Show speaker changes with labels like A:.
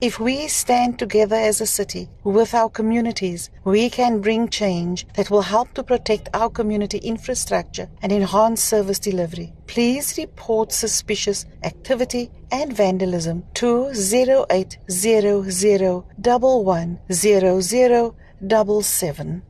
A: If we stand together as a city with our communities, we can bring change that will help to protect our community infrastructure and enhance service delivery. Please report suspicious activity and vandalism to 0800 110077.